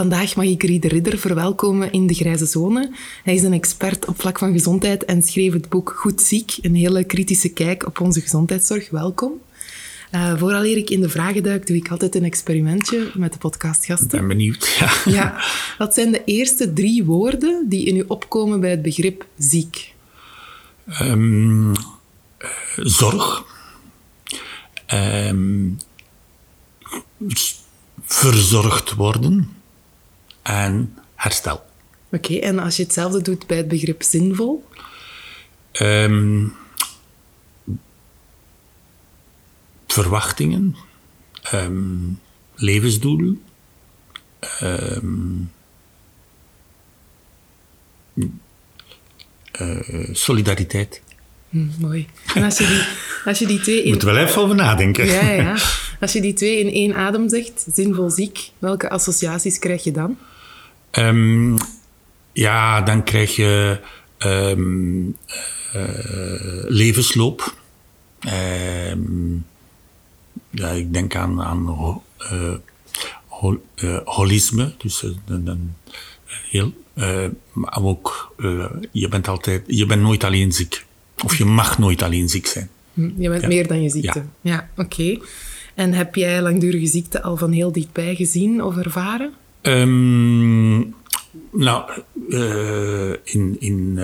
Vandaag mag ik Riede Ridder verwelkomen in de Grijze Zone. Hij is een expert op vlak van gezondheid en schreef het boek Goed Ziek, een hele kritische kijk op onze gezondheidszorg. Welkom. Uh, vooraleer ik in de vragen duik, doe ik altijd een experimentje met de podcastgasten. Ik ben benieuwd, ja. ja. Wat zijn de eerste drie woorden die in u opkomen bij het begrip ziek? Um, zorg. Um, verzorgd worden en herstel. Oké, en als je hetzelfde doet bij het begrip zinvol? Um, verwachtingen, um, levensdoelen, um, uh, solidariteit. Hm, mooi. En als je die, als je die twee... In... Moet wel even over nadenken. Ja, ja. Als je die twee in één adem zegt, zinvol ziek, welke associaties krijg je dan? Um, ja, dan krijg je um, uh, levensloop. Um, ja, ik denk aan, aan uh, hol, uh, holisme. Dus dan, heel, maar ook, je bent altijd, je bent nooit alleen ziek. Of je mag nooit alleen ziek zijn. Hm, je bent meer dan je ziekte. Ja, ja oké. En heb jij langdurige ziekte al van heel dichtbij gezien of ervaren? Um, nou, uh, in, in,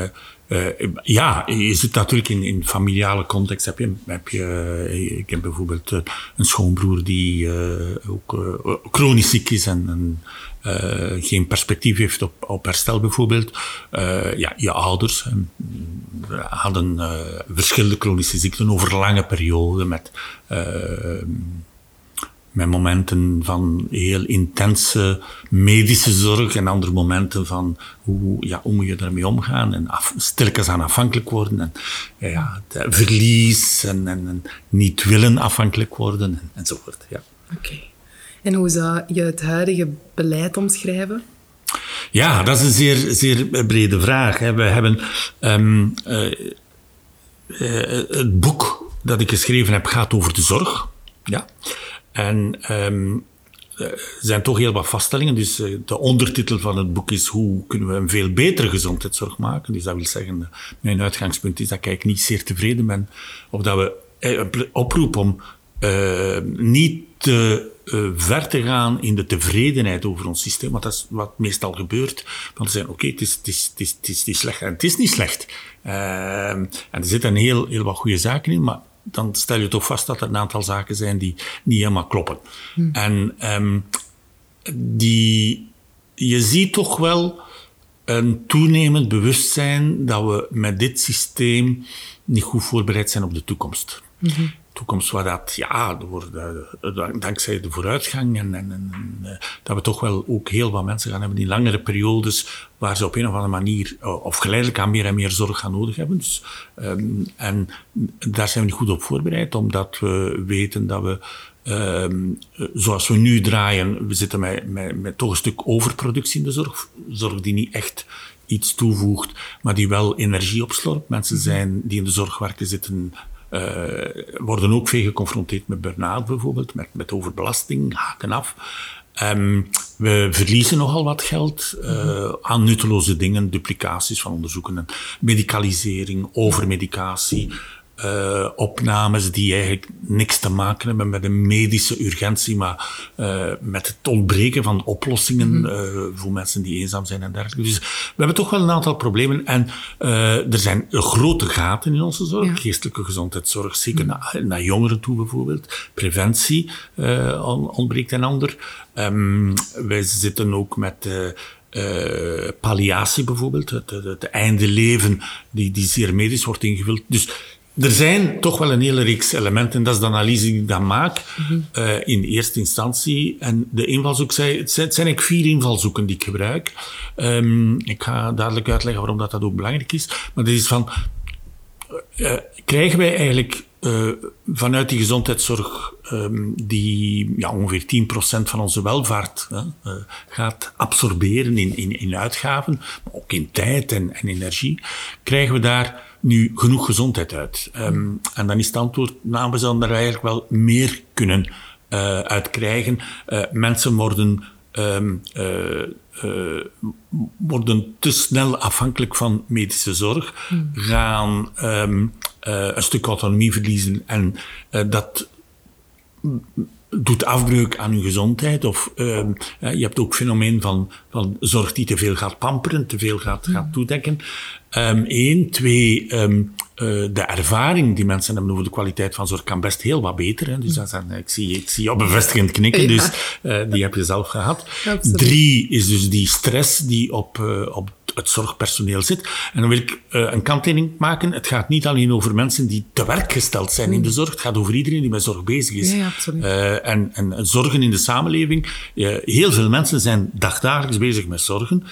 uh, ja, je zit natuurlijk in, in familiale context. Heb je, heb je, ik heb bijvoorbeeld een schoonbroer die ook chronisch ziek is en, en geen perspectief heeft op, op herstel bijvoorbeeld. ja, je ouders hadden verschillende chronische ziekten over lange perioden met met momenten van heel intense medische zorg en andere momenten van hoe, ja, hoe moet je daarmee omgaan en af, aan afhankelijk worden en ja, verlies en, en, en, niet willen afhankelijk worden en, enzovoort. Ja. Oké. En hoe zou je het huidige beleid omschrijven? Ja, dat is een zeer, zeer brede vraag. We hebben um, uh, uh, het boek dat ik geschreven heb gaat over de zorg. Ja. En um, er zijn toch heel wat vaststellingen. Dus eh, de ondertitel van het boek is Hoe kunnen we een veel betere gezondheidszorg maken? Dus dat wil zeggen, mijn uitgangspunt is dat ik niet zeer tevreden ben. Of dat we eh, oproepen om niet te ver te gaan in de tevredenheid over ons systeem. Want dat is wat meestal gebeurt. Want ze zeggen, oké, het, is, het, is, het, is, slecht. En het is niet slecht. Uh, en er zitten heel, heel wat goede zaken in, maar dan stel je toch vast dat er een aantal zaken zijn die niet helemaal kloppen. Hmm. En um, die, je ziet toch wel een toenemend bewustzijn dat we met dit systeem niet goed voorbereid zijn op de toekomst. Mm toekomst waar dat, ja, dankzij de vooruitgang en, en, eh, dat we toch wel ook heel wat mensen gaan hebben die langere periodes waar ze op een of andere manier eh, of geleidelijk aan meer en meer zorg gaan nodig hebben. Dus, um, en daar zijn we niet goed op voorbereid, omdat we weten dat we Um, zoals we nu draaien, we zitten met, met, met toch een stuk overproductie in de zorg. Zorg die niet echt iets toevoegt, maar die wel energie opslorpt. Mensen zijn die in de zorg werken zitten worden ook veel geconfronteerd met burn-out bijvoorbeeld, met, met overbelasting, haken af. Um, we verliezen nogal wat geld uh, aan nutteloze dingen, duplicaties van onderzoeken, medicalisering, overmedicatie. Uh, opnames die eigenlijk niks te maken hebben met een medische urgentie, maar uh, met het ontbreken van oplossingen mm -hmm. voor mensen die eenzaam zijn en dergelijke. Dus we hebben toch wel een aantal problemen en er zijn grote gaten in onze zorg. Ja. Geestelijke gezondheidszorg, zeker mm -hmm. naar, naar, jongeren toe bijvoorbeeld. Preventie ontbreekt een ander. Um, wij zitten ook met palliatie bijvoorbeeld, het, het, het, einde leven, die, die zeer medisch wordt ingevuld. Dus er zijn toch wel een hele reeks elementen, dat is de analyse die ik dan maak uh, in eerste instantie. En de invalshoek, zei, het zijn, eigenlijk vier invalshoeken die ik gebruik. Um, ik ga dadelijk uitleggen waarom dat, dat ook belangrijk is. Maar dit is van, uh, krijgen wij eigenlijk vanuit die gezondheidszorg, um, die ja, ongeveer 10% van onze welvaart gaat absorberen in, in, uitgaven, maar ook in tijd en energie, krijgen we daar nu genoeg gezondheid uit? Um, en dan is het antwoord, nou, we zouden er eigenlijk wel meer kunnen uh, uitkrijgen. mensen worden um, uh, worden te snel afhankelijk van medische zorg, mm. gaan um, uh, een stuk autonomie verliezen en dat doet afbreuk aan hun gezondheid. Of uh, je hebt ook fenomeen van, van zorg die te veel gaat pamperen, te veel gaat, gaat toedekken. Eén. Um, twee, um, uh, de ervaring die mensen hebben over de kwaliteit van zorg kan best heel wat beter. Hè. Dus dat zijn, ik, zie, ik zie jou bevestigend knikken, ja. dus uh, die heb je zelf gehad. Absoluut. Drie is dus die stress die op, uh, op het zorgpersoneel zit. En dan wil ik een kanttekening maken. Het gaat niet alleen over mensen die te werk gesteld zijn in de zorg. Het gaat over iedereen die met zorg bezig is. Ja, en, en zorgen in de samenleving. Heel veel mensen zijn dagdagelijks bezig met zorgen.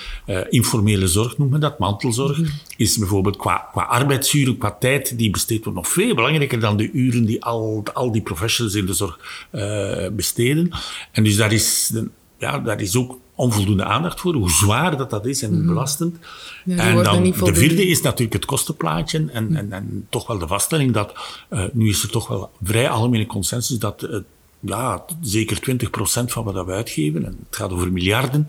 informele zorg noemen we dat, mantelzorg. Mm. Is bijvoorbeeld qua, qua arbeidsuren, qua tijd die besteed wordt nog veel belangrijker dan de uren die al, al die professionals in de zorg besteden. En dus daar is, ja, daar is ook onvoldoende aandacht voor, hoe zwaar dat, dat is en hoe mhm. belastend. Ja, en dan de vierde is natuurlijk het kostenplaatje en, en, en toch wel de vaststelling dat, uh, nu is er toch wel vrij algemene consensus dat uh, ja, zeker 20% van wat we uitgeven, en het gaat over miljarden,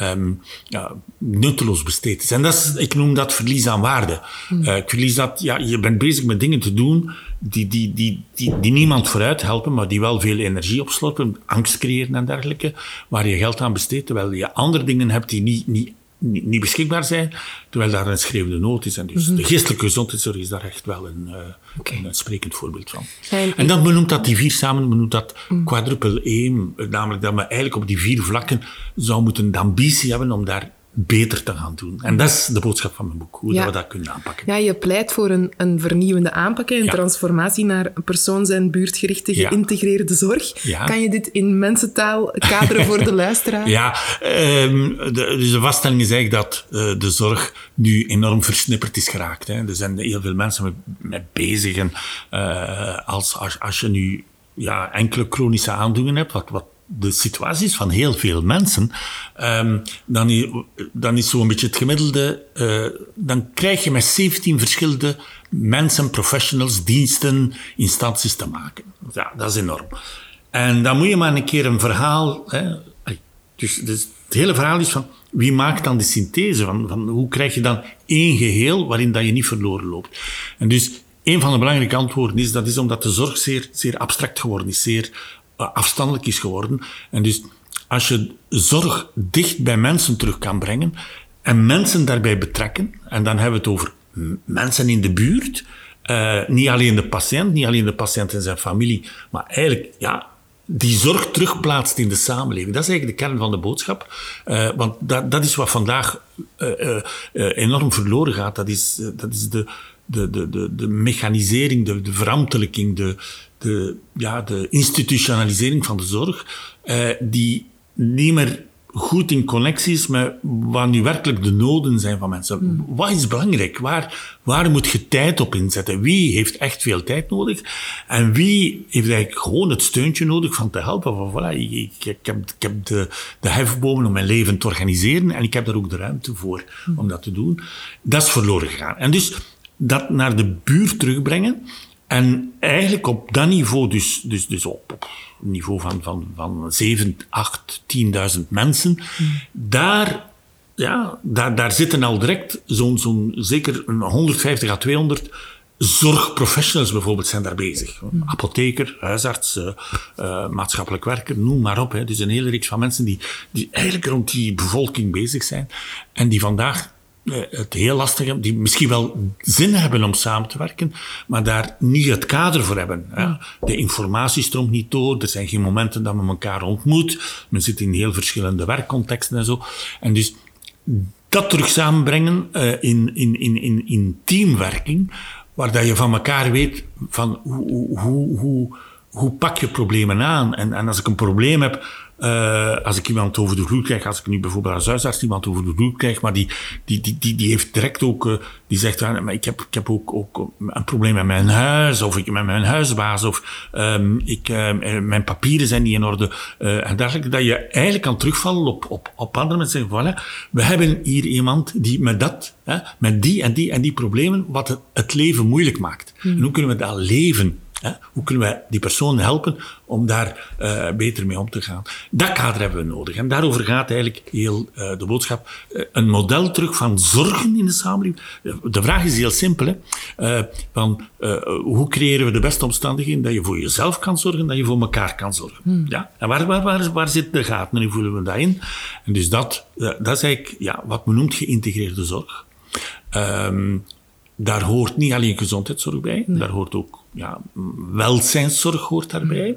um, ja, nutteloos besteed is. En dat is, ik noem dat verlies aan waarde. Mm. Uh, ik verlies dat, ja, je bent bezig met dingen te doen die, die, die, die, die niemand vooruit helpen, maar die wel veel energie opslorpen, angst creëren en dergelijke, waar je geld aan besteedt, terwijl je andere dingen hebt die niet, niet niet, beschikbaar zijn, terwijl daar een schreeuwende nood is. En dus mm -hmm. de geestelijke gezondheidszorg is daar echt wel een, uh, okay. een sprekend voorbeeld van. En, en dan benoemt dat die vier samen, benoemt dat mm. quadruple aim, namelijk dat we eigenlijk op die vier vlakken zou moeten de ambitie hebben om daar beter te gaan doen. En dat is de boodschap van mijn boek, hoe ja. we dat kunnen aanpakken. Ja, je pleit voor een, een vernieuwende aanpak, een ja. transformatie naar persoons- en buurtgerichte geïntegreerde zorg. Kan je dit in mensentaal kaderen voor de luisteraar? Ja, um, de, dus de vaststelling is eigenlijk dat uh, de zorg nu enorm versnipperd is geraakt. Hè. Er zijn heel veel mensen mee, mee bezig. En uh, als, als, als je nu ja, enkele chronische aandoeningen hebt, wat, wat de situaties van heel veel mensen, um, dan, dan is zo'n beetje het gemiddelde, uh, dan krijg je met 17 verschillende mensen, professionals, diensten, instanties te maken. Ja, dat is enorm. En dan moet je maar een keer een verhaal, hè, dus, dus het hele verhaal is van, wie maakt dan de synthese van, van hoe krijg je dan één geheel waarin dat je niet verloren loopt? En dus een van de belangrijke antwoorden is, dat is omdat de zorg zeer, zeer abstract geworden is, zeer afstandelijk is geworden. En dus als je zorg dicht bij mensen terug kan brengen en mensen daarbij betrekken, en dan hebben we het over mensen in de buurt, uh, niet alleen de patiënt, niet alleen de patiënt en zijn familie, maar eigenlijk ja, die zorg terugplaatst in de samenleving. Dat is eigenlijk de kern van de boodschap. Uh, want dat, dat is wat vandaag enorm verloren gaat. Dat is, dat is de, de, de, de, de mechanisering, de, de de, de, ja, de institutionalisering van de zorg, eh, die niet meer goed in connectie is met wat nu werkelijk de noden zijn van mensen. Hmm. Wat is belangrijk? Waar, waar moet je tijd op inzetten? Wie heeft echt veel tijd nodig? En wie heeft eigenlijk gewoon het steuntje nodig van te helpen? Van, voilà, ik, ik, heb, ik heb de, de hefbomen om mijn leven te organiseren en ik heb daar ook de ruimte voor hmm. om dat te doen. Dat is verloren gegaan. En dus dat naar de buurt terugbrengen, en eigenlijk op dat niveau, dus, dus, dus op, niveau van, van, van 7, 8, 10.000 mensen, daar, ja, daar, daar zitten al direct zo'n zo'n zeker een 150 à 200 zorgprofessionals bijvoorbeeld zijn daar bezig. Apotheker, huisarts, uh, uh, maatschappelijk werker, noem maar op. Hè. Dus een hele reeks van mensen die, die eigenlijk rond die bevolking bezig zijn. En die vandaag het heel lastig hebben, die misschien wel zin hebben om samen te werken, maar daar niet het kader voor hebben. Hè. De informatie stroomt niet door, er zijn geen momenten dat men elkaar ontmoet. Men zit in heel verschillende werkcontexten en zo. En dus dat terug samenbrengen in, in, in, in, in teamwerking waar dat je van elkaar weet van hoe, hoe, hoe, hoe pak je problemen aan. En, en als ik een probleem heb, uh, als ik iemand over de vloer krijg, als ik nu bijvoorbeeld als huisarts iemand over de vloer krijg, maar die, die, die, die, die heeft direct ook, uh, die zegt, ja, maar ik heb, ik heb ook, ook een probleem met mijn huis, of ik met mijn huisbaas, of um, ik, uh, mijn papieren zijn niet in orde, en dergelijke, dat je eigenlijk kan terugvallen op, op, op andere mensen. Voilà, we hebben hier iemand die met dat, hè, met die en die en die problemen, wat het, het leven moeilijk maakt. Hmm. En hoe kunnen we dat leven hoe kunnen wij die persoon helpen om daar uh, beter mee om te gaan? Dat kader hebben we nodig. En daarover gaat eigenlijk heel uh, de boodschap. Uh, een model terug van zorgen in de samenleving. De vraag is heel simpel. Hè? van, hoe creëren we de beste omstandigheden dat je voor jezelf kan zorgen, dat je voor elkaar kan zorgen? Hmm. Ja? En waar, waar, waar, waar zit de gaten? En hoe voelen we dat in? En dus dat, dat is eigenlijk ja, wat men noemt geïntegreerde zorg. Um, daar hoort niet alleen gezondheidszorg bij, daar hoort ook ja, welzijnszorg hoort daarbij.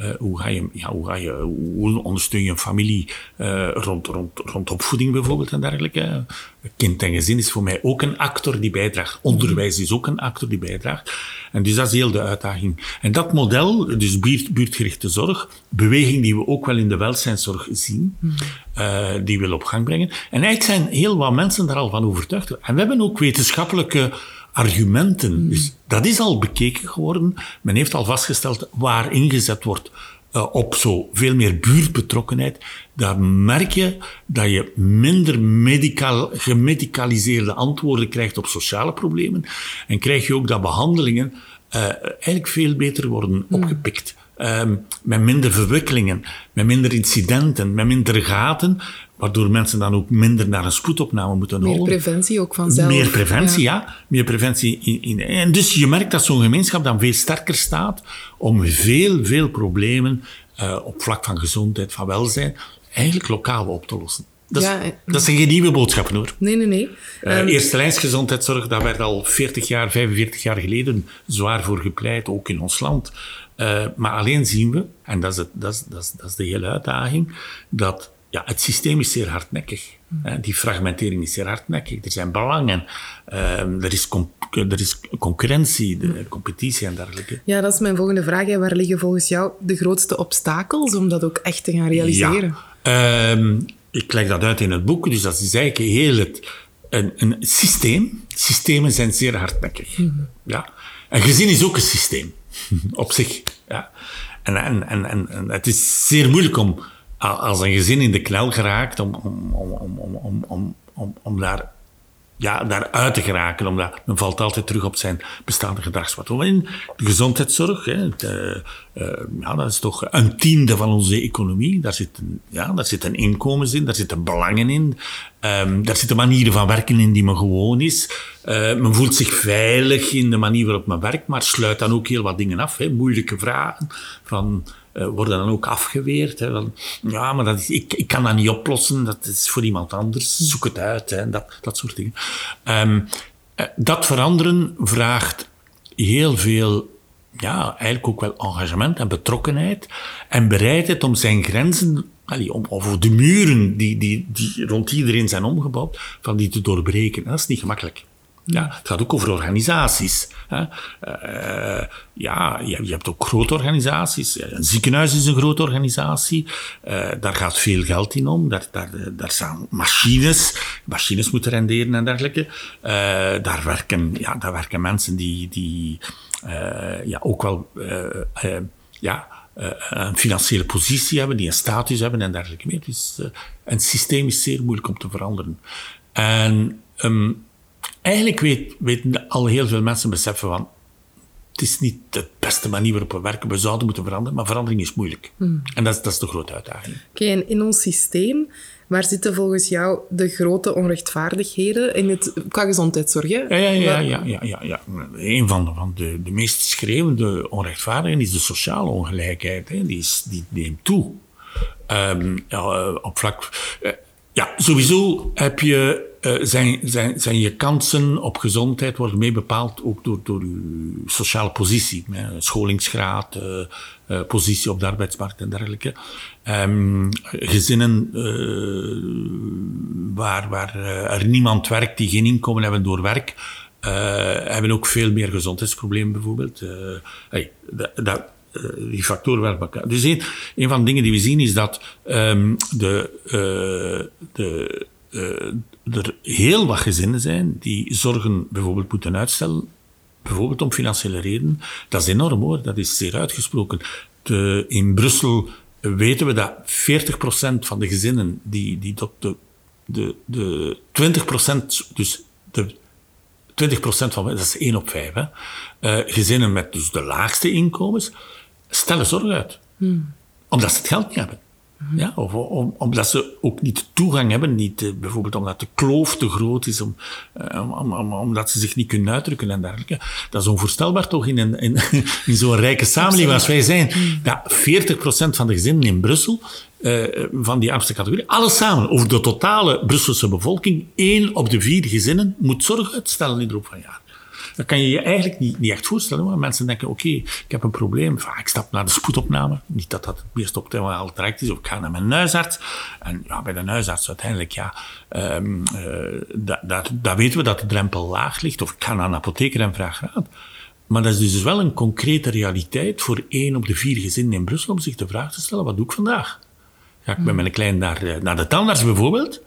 Uh, hoe, ga je, ja, hoe, ga je, hoe ondersteun je een familie uh, rond, rond, rond opvoeding bijvoorbeeld en dergelijke. Kind en gezin is voor mij ook een actor die bijdraagt. Onderwijs is ook een actor die bijdraagt. En dus dat is heel de uitdaging. En dat model, dus buurt, buurtgerichte zorg, beweging die we ook wel in de welzijnszorg zien, uh, die wil op gang brengen. En eigenlijk zijn heel wat mensen daar al van overtuigd. En we hebben ook wetenschappelijke argumenten. Mm. Dus dat is al bekeken geworden. Men heeft al vastgesteld waar ingezet wordt uh, op zo veel meer buurtbetrokkenheid. Daar merk je dat je minder medical, gemedicaliseerde antwoorden krijgt op sociale problemen. En krijg je ook dat behandelingen uh, eigenlijk veel beter worden mm. opgepikt. Um, met minder verwikkelingen, met minder incidenten, met minder gaten, waardoor mensen dan ook minder naar een spoedopname moeten Meer preventie ook vanzelf. Meer preventie, ja. Meer preventie. In, in, en dus je merkt dat zo'n gemeenschap dan veel sterker staat om veel, veel problemen uh, op vlak van gezondheid, van welzijn, eigenlijk lokaal op te lossen. Dat, ja, is, dat zijn geen nieuwe boodschappen hoor. Nee, nee, nee. Uh, eerste lijnsgezondheidszorg, daar werd al 40 jaar, 45 jaar geleden zwaar voor gepleit, ook in ons land. Uh, maar alleen zien we, en dat is, het, dat, is, dat, is, dat is de hele uitdaging, dat ja, het systeem is zeer hardnekkig. Mm. Die fragmentering is zeer hardnekkig. Er zijn belangen, um, er, is er is concurrentie, de mm. competitie en dergelijke. Ja, dat is mijn volgende vraag. Waar liggen volgens jou de grootste obstakels om dat ook echt te gaan realiseren? Ja, um, ik leg dat uit in het boek, dus dat is eigenlijk heel het, een, een systeem. Systemen zijn zeer hardnekkig. Mm. Ja. Een gezin is ook een systeem, op zich. Ja. En, en, en, en, het is zeer moeilijk om als een gezin in de knel geraakt om, om, om, om, om, om, om, daar ja, daaruit te geraken. Omdat men valt altijd terug op zijn bestaande gedragspatroon. In de gezondheidszorg, hè, de, uh, ja, dat is toch een tiende van onze economie. Daar zitten, ja, daar zitten inkomens in, daar zitten belangen in. Um, daar zitten manieren van werken in die men gewoon is. Uh, men voelt zich veilig in de manier waarop men werkt, maar sluit dan ook heel wat dingen af. Hè. Moeilijke vragen van uh, worden dan ook afgeweerd. Hè, ja, maar dat is, ik, kan dat niet oplossen, dat is voor iemand anders, zoek het uit, hè, dat, dat soort dingen. Um, dat veranderen vraagt heel veel, ja, eigenlijk ook wel engagement en betrokkenheid en bereidheid om zijn grenzen Allee, om, over de muren die, die, die rond iedereen zijn omgebouwd, van die te doorbreken. Dat is niet gemakkelijk. Ja, het gaat ook over organisaties. Hè. Uh, ja, je, hebt ook grote organisaties. Een ziekenhuis is een grote organisatie. Uh, daar gaat veel geld in om. Daar, daar, daar staan machines. Machines moeten renderen en dergelijke. Daar, werken, ja, daar werken mensen die, die ja, ook wel ja, een financiële positie hebben, die een status hebben en dergelijke meer. Dus een systeem is zeer moeilijk om te veranderen. En um, eigenlijk weet, weten al heel veel mensen beseffen van het is niet de beste manier waarop we werken. We zouden moeten veranderen, maar verandering is moeilijk. Hmm. En dat is, dat is de grote uitdaging. Oké, en in ons systeem Waar zitten volgens jou de grote onrechtvaardigheden in het, qua gezondheidszorg? Hè? Ja, ja, ja, ja, ja, ja, ja. Een van, de, van de, de meest schreeuwende onrechtvaardigheden is de sociale ongelijkheid. Hè. Die, is, die neemt toe. Um, ja, op vlak... Uh, ja, sowieso heb je, uh, zijn, zijn, zijn je kansen op gezondheid worden mee bepaald ook door, door je sociale positie. Scholingsgraad, uh, uh, positie op de arbeidsmarkt en dergelijke. Um, gezinnen waar, waar er niemand werkt, die geen inkomen hebben door werk, hebben ook veel meer gezondheidsproblemen bijvoorbeeld. Hey, dat, dat die factoren werken elkaar. Dus een, een, van de dingen die we zien is dat um, de, de, er heel wat gezinnen zijn die zorgen bijvoorbeeld moeten uitstellen, bijvoorbeeld om financiële redenen. Dat is enorm hoor, dat is zeer uitgesproken. De, in Brussel weten we dat 40% van de gezinnen die, die de, de, de 20%, dus de 20% van, dat is 1 op 5, hè, uh, gezinnen met dus de laagste inkomens, stellen zorg uit. Hmm. Omdat ze het geld niet hebben. Ja, of om, omdat ze ook niet toegang hebben, niet, uh, bijvoorbeeld omdat de kloof te groot is, om, uh, om, om, omdat ze zich niet kunnen uitdrukken en dergelijke. Dat is onvoorstelbaar toch in, een, in, in zo'n rijke samenleving als wij zijn. Ja, 40% van de gezinnen in Brussel, uh, van die armste categorie, alles samen, over de totale Brusselse bevolking, één op de vier gezinnen moet zorg uitstellen in de loop van jaar. Dat kan je je eigenlijk niet, niet echt voorstellen. Maar mensen denken, oké, okay, ik heb een probleem. Enfin, ik stap naar de spoedopname. Niet dat dat het meest optimaal direct is. Of ik ga naar mijn huisarts. En ja, bij de huisarts uiteindelijk, ja, um, uh, dat, weten we dat de drempel laag ligt. Of ik ga naar een apotheker en vraag raad. Maar dat is dus wel een concrete realiteit voor één op de vier gezinnen in Brussel om zich de vraag te stellen, wat doe ik vandaag? Ga ik met mijn klein naar, eh, naar de tandarts bijvoorbeeld?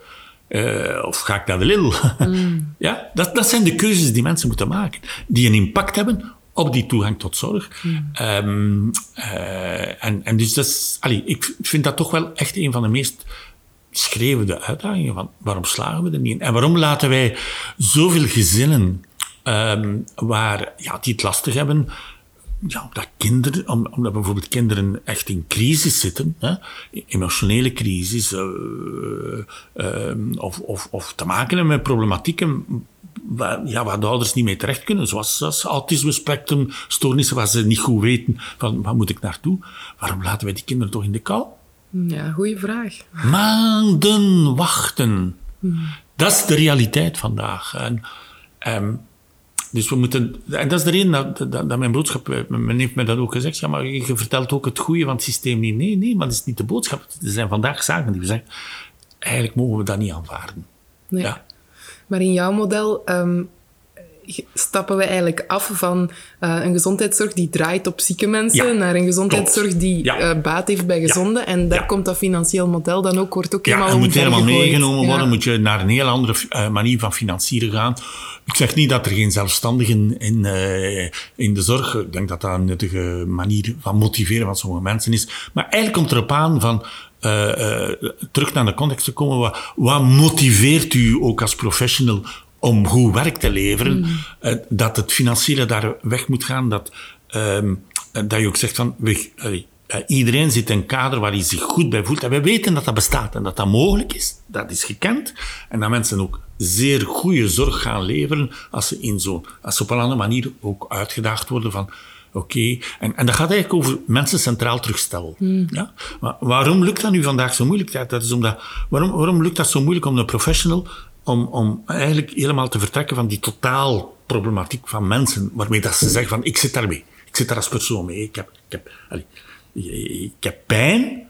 Uh, of ga ik naar de Lidl? Mm. ja, dat, dat zijn de keuzes die mensen moeten maken. Die een impact hebben op die toegang tot zorg. Mm. Um, uh, en, en dus dat is, allee, ik vind dat toch wel echt een van de meest schreeuwende uitdagingen. Van waarom slagen we er niet in? En waarom laten wij zoveel gezinnen um, waar, ja, die het lastig hebben, ja, omdat, kinderen, omdat bijvoorbeeld kinderen echt in crisis zitten, hè, emotionele crisis, uh, uh, of, of, of te maken hebben met problematieken waar, ja, waar de ouders niet mee terecht kunnen, zoals, zoals autisme spectrum, stoornissen waar ze niet goed weten van waar moet ik naartoe. Waarom laten wij die kinderen toch in de kou? Ja, goede vraag. Maanden wachten. Hmm. Dat is de realiteit vandaag. En, um, dus we moeten, en dat is de reden dat, dat, dat mijn boodschap, eh, men heeft mij dat ook gezegd, ja, maar je vertelt ook het goede van het systeem niet. Nee, nee, maar dat is niet de boodschap. Er zijn vandaag zaken die we zeggen, eigenlijk mogen we dat niet aanvaarden. Nee. Ja. Maar in jouw model um, stappen we eigenlijk af van uh, een gezondheidszorg die draait op zieke mensen naar een gezondheidszorg die ja. uh, baat heeft bij gezonden. En daar komt dat financieel model dan ook, wordt ook helemaal Ja, moet helemaal meegenomen worden. Moet je naar een heel andere uh, manier van financieren gaan. Ik zeg niet dat er geen zelfstandigen in, in de zorg, ik denk dat dat een nuttige manier van motiveren van sommige mensen is. Maar eigenlijk komt erop aan van terug naar de context te komen. Wat, wat motiveert u ook als professional om goed werk te leveren, mm. uh, dat het financiële daar weg moet gaan, dat, um, dat je ook zegt van, we, uh, iedereen zit in een kader waar hij zich goed bij voelt. En we weten dat dat bestaat en dat dat mogelijk is. Dat is gekend. En dat mensen ook zeer goede zorg gaan leveren als ze, in zo, als ze op een andere manier ook uitgedaagd worden van oké. Okay. En, en dat gaat eigenlijk over mensen centraal terugstellen. Mm. Ja? Maar waarom lukt dat nu vandaag zo moeilijk? Dat is omdat, waarom, waarom lukt dat zo moeilijk om een professional om, om eigenlijk helemaal te vertrekken van die totaal problematiek van mensen, waarmee dat ze zeggen van ik zit daarmee. Ik zit daar als persoon mee. Ik heb, ik heb, allez, ik heb pijn.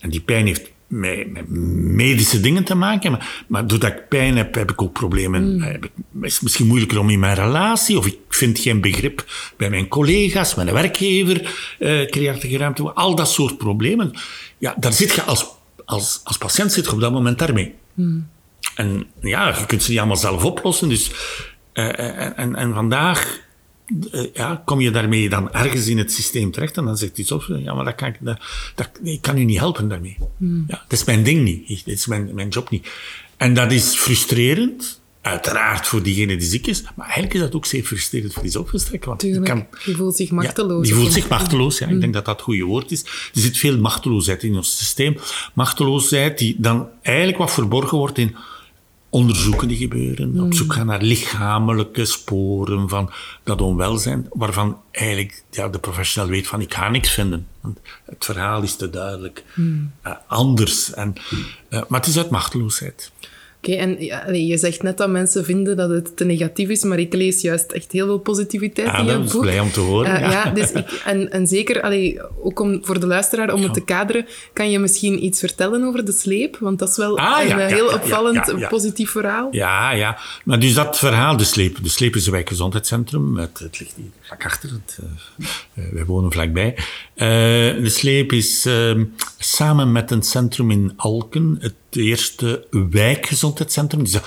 En die pijn heeft met, met, medische dingen te maken. Maar, maar doordat ik pijn heb, heb ik ook problemen. Mm. Heb ik, is het misschien moeilijker om in mijn relatie. Of ik vind geen begrip bij mijn collega's, mijn werkgever. Creëert geen ruimte. Al dat soort problemen. Ja, daar zit je als, als, als patiënt zit je op dat moment daarmee. Mm. En ja, je kunt ze niet allemaal zelf oplossen. Dus, uh, en, en vandaag uh, ja, kom je daarmee dan ergens in het systeem terecht en dan zegt iets op. Ja, maar dat kan ik, dat, dat, ik kan u niet helpen daarmee. Hmm. Ja, dat is mijn ding niet. Dat is mijn, mijn job niet. En dat is frustrerend. uiteraard voor diegene die ziek is, maar eigenlijk is dat ook zeer frustrerend voor die zorgverstrekker. Want Tuurlijk, kan, die voelt zich machteloos. Ja, die voelt zich machteloos, ja. Ik denk dat dat het goede woord is. Er zit veel machteloosheid in ons systeem. Machteloosheid die dan eigenlijk wat verborgen wordt in onderzoeken die gebeuren, op zoek gaan naar lichamelijke sporen van dat onwelzijn, waarvan eigenlijk ja, de professional weet van ik ga niks vinden. Want het verhaal is te duidelijk eh, anders. En, eh, maar het is uit machteloosheid. Oké, en ja, je zegt net dat mensen vinden dat het te negatief is, maar ik lees juist echt heel veel positiviteit Ja, in je dat is boek. blij om te horen. Eh, ja. ja, dus ik, en, en zeker, allee, ook om, voor de luisteraar, om het te kaderen, kan je misschien iets vertellen over de sleep? Want dat is wel Ah, een eh, heel opvallend, positief verhaal. Ja, ja. Maar dus dat verhaal, de Sleep. De Sleep is een wijkgezondheidscentrum. Het, het ligt hier vlak achter. Het, eh, wij wonen vlakbij. De Sleep is ehm, samen met een centrum in Alken het eerste wijkgezondheidscentrum. Dus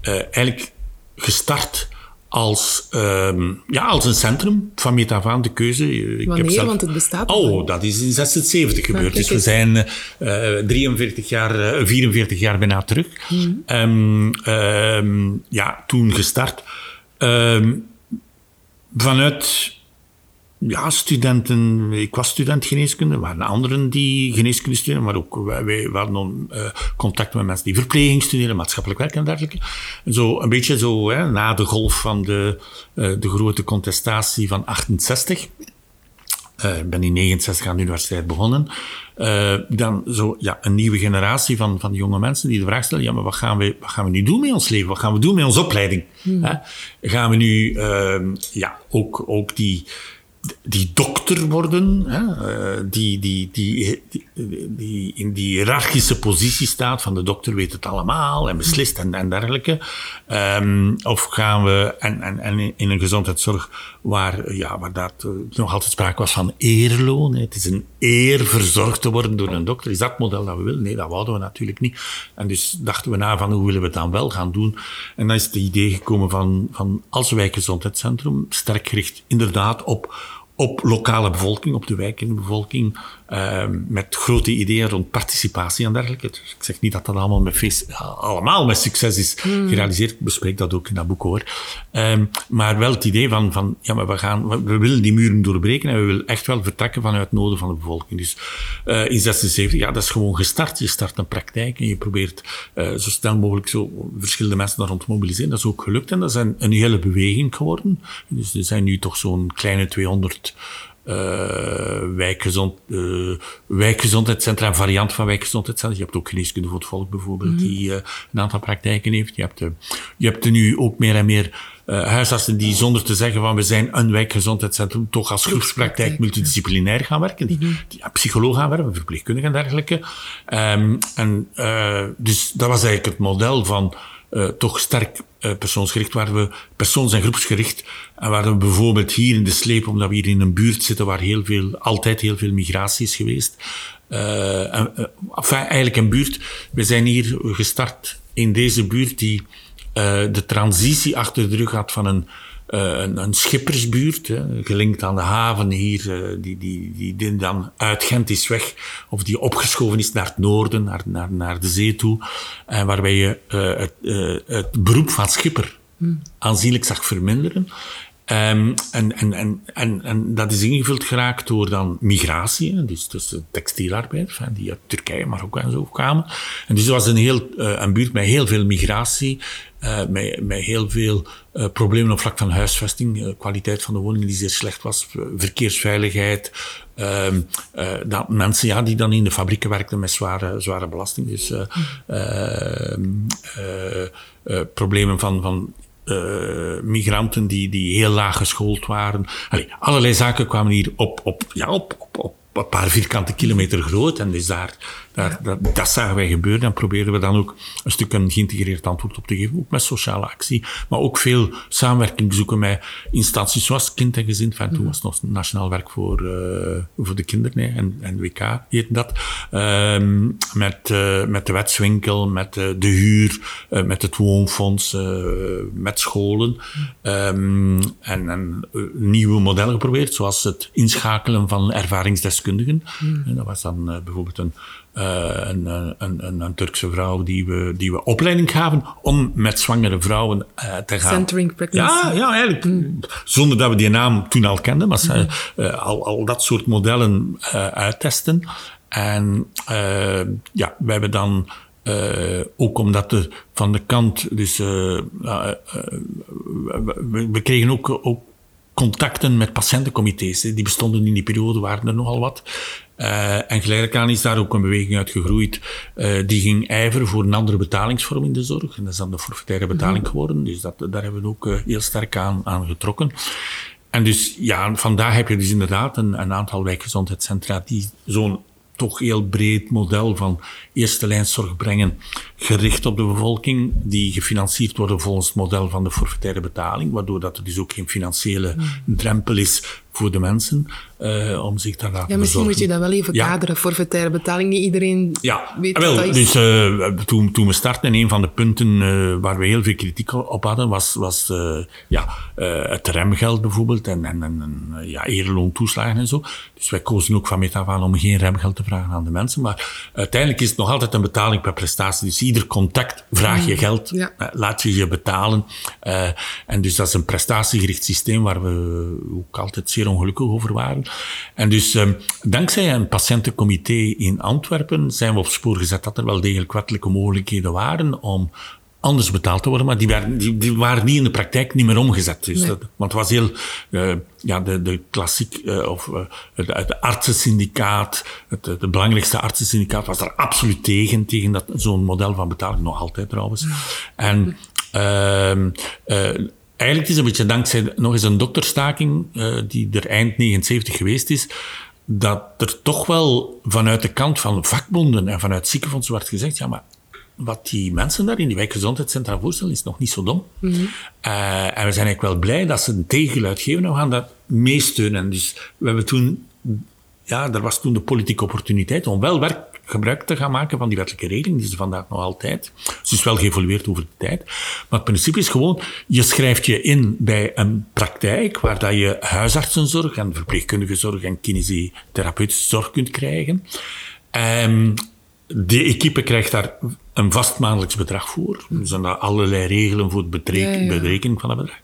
eh, eigenlijk gestart als, ehm, ja, als een centrum van meet af aan de keuze. Ik Wanneer? Want het bestaat Oh, dat is in 76 gebeurd. dus we zijn eh 43 jaar, eh, 44 jaar bijna terug. Ehm, ehm, ja, toen gestart. Vanuit ja, studenten, ik was student geneeskunde, er waren anderen die geneeskunde studeren, maar ook wij, wij hadden eh, contact met mensen die verpleging studeren, maatschappelijk werk en dergelijke. Zo een beetje zo, hè, na de golf van de, eh, de grote contestatie van 68. Eh, ik ben in 69 aan de universiteit begonnen. Dan zo, ja, een nieuwe generatie van, van jonge mensen die de vraag stellen: ja, maar wat gaan, we, wat gaan we nu doen met ons leven? Wat gaan we doen met onze opleiding? Hè? Gaan we nu ehm, ja, ook, ook die, die dokter worden, hè? eh, die, die, die, die, in die hiërarchische positie staat van de dokter weet het allemaal en beslist en, en dergelijke. Ehm, of gaan we, en, en, en in een gezondheidszorg waar, ja, waar dat eh, nog altijd sprake was van eerloon. Het is een eer verzorgd te worden door een dokter. Is dat model dat we willen? Nee, dat wouden we natuurlijk niet. En dus dachten we na van hoe willen we het dan wel gaan doen. En dan is het idee gekomen van, van als wijkgezondheidscentrum, sterk gericht inderdaad op op lokale bevolking, op de wijkende bevolking, eh, met grote ideeën rond participatie en dergelijke. Dus ik zeg niet dat dat allemaal met, feest, allemaal met succes is gerealiseerd. Ik bespreek dat ook in dat boek hoor. Ehm, maar wel het idee van, van ja, maar we, gaan, we, we willen die muren doorbreken en we willen echt wel vertrekken vanuit noden van de bevolking. Dus eh, in 76, ja, dat is gewoon gestart. Je start een praktijk en je probeert eh, zo snel mogelijk zo verschillende mensen daar rond te mobiliseren. Dat is ook gelukt en dat is een, een hele beweging geworden. Dus er zijn nu toch zo'n kleine 200 eh wijkgezond, eh, wijkgezondheidscentra, een variant van wijkgezondheidscentra. Je hebt ook geneeskunde voor het volk bijvoorbeeld, die eh, een aantal praktijken heeft. Je hebt, je hebt er nu ook meer en meer huisartsen die zonder te zeggen van we zijn een wijkgezondheidscentrum, toch als groepspraktijk multidisciplinair gaan werken. Die, die psycholoog gaan werken, verpleegkundigen en dergelijke. Ehm, en, dus dat was eigenlijk het model van eh, toch sterk eh, persoonsgericht, waar we persoons- en groepsgericht, en waar we bijvoorbeeld hier in de sleep, omdat we hier in een buurt zitten waar heel veel, altijd heel veel migratie is geweest, eh, enfin, eigenlijk een buurt, we zijn hier gestart in deze buurt die de transitie achter de rug had van een een, een schippersbuurt, hè, gelinkt aan de haven hier, eh, die, die, die, die dan uit Gent is weg, of die opgeschoven is naar het noorden, naar, naar, naar de zee toe, en waarbij je eh, het, eh, het beroep van schipper aanzienlijk zag verminderen. Ehm, en, en, en, en, en dat is ingevuld geraakt door dan migratie, dus, dus de textielarbeiders, die uit Turkije, Marokko en zo kwamen. En dus het was een, heel, eh, een buurt met heel veel migratie, eh, met, met heel veel eh, problemen op vlak van huisvesting, eh, kwaliteit van de woningen die zeer slecht was, verkeersveiligheid, ehm, eh, dat mensen ja, die dan in de fabrieken werkten met zware, zware belasting. Dus eh, ehm, eh, eh, problemen van, van eh, migranten die, die heel laag geschoold waren. Allerlei zaken kwamen hier op, op, ja, op, op, op een paar vierkante kilometer groot. En dus daar, daar, dat, dat zagen wij gebeuren. En probeerden we dan ook een stuk een geïntegreerd antwoord op te geven. Ook met sociale actie. Maar ook veel samenwerking zoeken met instanties zoals Kind en Gezin. Toen was het nog Nationaal Werk voor, eh, voor de Kinderen hè, en, en WK heette dat. Ehm, met, eh, met de wetswinkel, met eh, de huur, met het woonfonds, met scholen. Ehm, en, en eh, nieuwe modellen geprobeerd, zoals het inschakelen van ervaringsdeskundigen. En dat was dan bijvoorbeeld een, uh, een, een, een, een, Turkse vrouw die we, die we opleiding gaven om met zwangere vrouwen uh, te gaan. Centering pregnancy. Ja, ja eigenlijk. Mm. Zonder dat we die naam toen al kenden, maar mm al, al dat soort modellen uittesten. En ja, we hebben dan uh, ook omdat er van de kant, dus uh, uh, we, we, kregen ook, ook contacten met patiëntencomité's. Die bestonden in die periode, waren er nogal wat. En geleidelijk aan is daar ook een beweging uit gegroeid. die ging ijveren voor een andere betalingsvorm in de zorg. En dat is dan de forfaitaire betaling mhm. geworden. Dus dat, daar hebben we ook heel sterk aan, aan getrokken. En dus ja, vandaag heb je dus inderdaad een, een aantal wijkgezondheidscentra die zo'n toch heel breed model van eerste lijnszorg brengen, gericht op de bevolking, die gefinancierd worden volgens het model van de forfaitaire betaling, waardoor dat er dus ook geen financiële mm. drempel is voor de mensen uh, om zich te laten Ja, misschien moet je dat wel even ja. kaderen, forfaitaire betaling. Niet iedereen ja. weet wel, wat dat is. Dus uh, toen, toen we startten, een van de punten uh, waar we heel veel kritiek op hadden, was, was ja, het remgeld bijvoorbeeld en, en, en ja, toeslagen en zo. Dus wij kozen ook van meet af aan om geen remgeld te vragen aan de mensen. Maar uiteindelijk is het nog altijd een betaling per prestatie. Dus ieder contact vraag je mm. geld, ja. laat je je betalen. en dus dat is een prestatiegericht systeem waar we ook altijd zeer ongelukkig over waren. En dus um, dankzij een patiëntencomité in Antwerpen zijn we op spoor gezet dat er wel degelijk wettelijke mogelijkheden waren om anders betaald te worden, maar die waren, die, die waren niet in de praktijk niet meer omgezet. Dus dat, want het was heel, uh, ja, de, de klassiek, uh, of uh, het, het artsensyndicaat, het, het, belangrijkste artsensyndicaat was daar absoluut tegen, tegen dat zo'n model van betaling, nog altijd trouwens. En, ehm, eigenlijk is het een beetje dankzij nog eens een dokterstaking, uh, die er eind 79 geweest is, dat er toch wel vanuit de kant van vakbonden en vanuit ziekenfondsen werd gezegd, ja, maar wat die mensen daar in die wijkgezondheidscentra voorstellen, is nog niet zo dom. Mm -hmm. uh, en we zijn eigenlijk wel blij dat ze een tegengeluid geven en we gaan dat meesteunen. Dus we hebben toen, ja, er was toen de politieke opportuniteit om wel werk gebruik te gaan maken van die wettelijke regeling. Die is vandaag nog altijd. Ze is wel geëvolueerd over de tijd. Maar het principe is gewoon, je schrijft je in bij een praktijk waar dat je huisartsenzorg en verpleegkundige zorg en kinesiotherapeutische zorg kunt krijgen. Um, de equipe krijgt daar een vast maandelijks bedrag voor. Er zijn daar allerlei regelen voor het berekening van dat bedrag.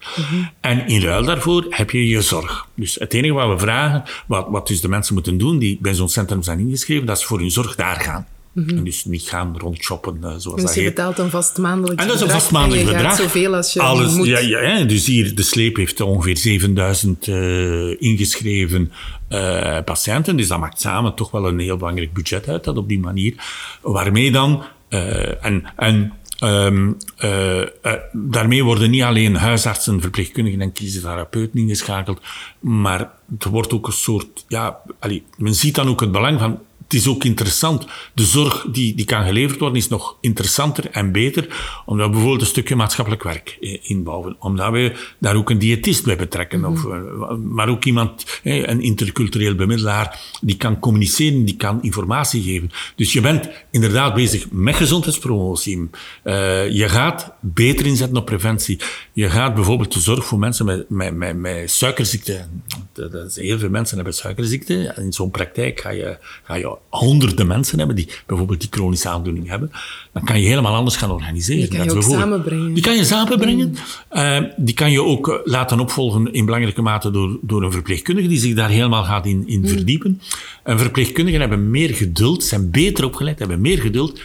En in ruil daarvoor heb je je zorg. Dus het enige wat we vragen, wat, wat dus de mensen moeten doen die bij zo'n centrum zijn ingeschreven, dat is voor hun zorg daar gaan. Mhm. En dus niet gaan rondshoppen, uh, zoals dus je betaalt een vast maandelijks bedrag. En dat is een vast maandelijks bedrag. zoveel als je Alles, moet. Ja, ja, dus hier, de sleep heeft ongeveer 7000 uh, ingeschreven uh, patiënten. Dus dat maakt samen toch wel een heel belangrijk budget uit, dat op die manier. Waarmee dan, uh, en, en Um, uh, uh, daarmee worden niet alleen huisartsen, verpleegkundigen en kiestherapeuten ingeschakeld, maar er wordt ook een soort, ja, allee, men ziet dan ook het belang van het is ook interessant. De zorg die, die kan geleverd worden is nog interessanter en beter, omdat we bijvoorbeeld een stukje maatschappelijk werk eh, inbouwen. Omdat we daar ook een diëtist bij betrekken. of, mhm. eh, maar ook iemand, een intercultureel bemiddelaar, die kan communiceren, die kan informatie geven. Dus je bent inderdaad bezig met gezondheidspromotie. Uh, je gaat beter inzetten op preventie. Je gaat bijvoorbeeld de zorg voor mensen met, met, met, met suikerziekte. Dat is, heel veel mensen hebben suikerziekte. In zo'n praktijk ga je, ga je honderden mensen hebben die bijvoorbeeld die chronische aandoening hebben, dan kan je helemaal anders gaan organiseren. Die kan je ook samenbrengen. Die kan je samenbrengen. Uh, die kan je ook eh, laten opvolgen in belangrijke mate door, door een verpleegkundige die zich daar helemaal gaat in, in mm. verdiepen. En verpleegkundigen hebben meer geduld, zijn beter opgeleid, hebben meer geduld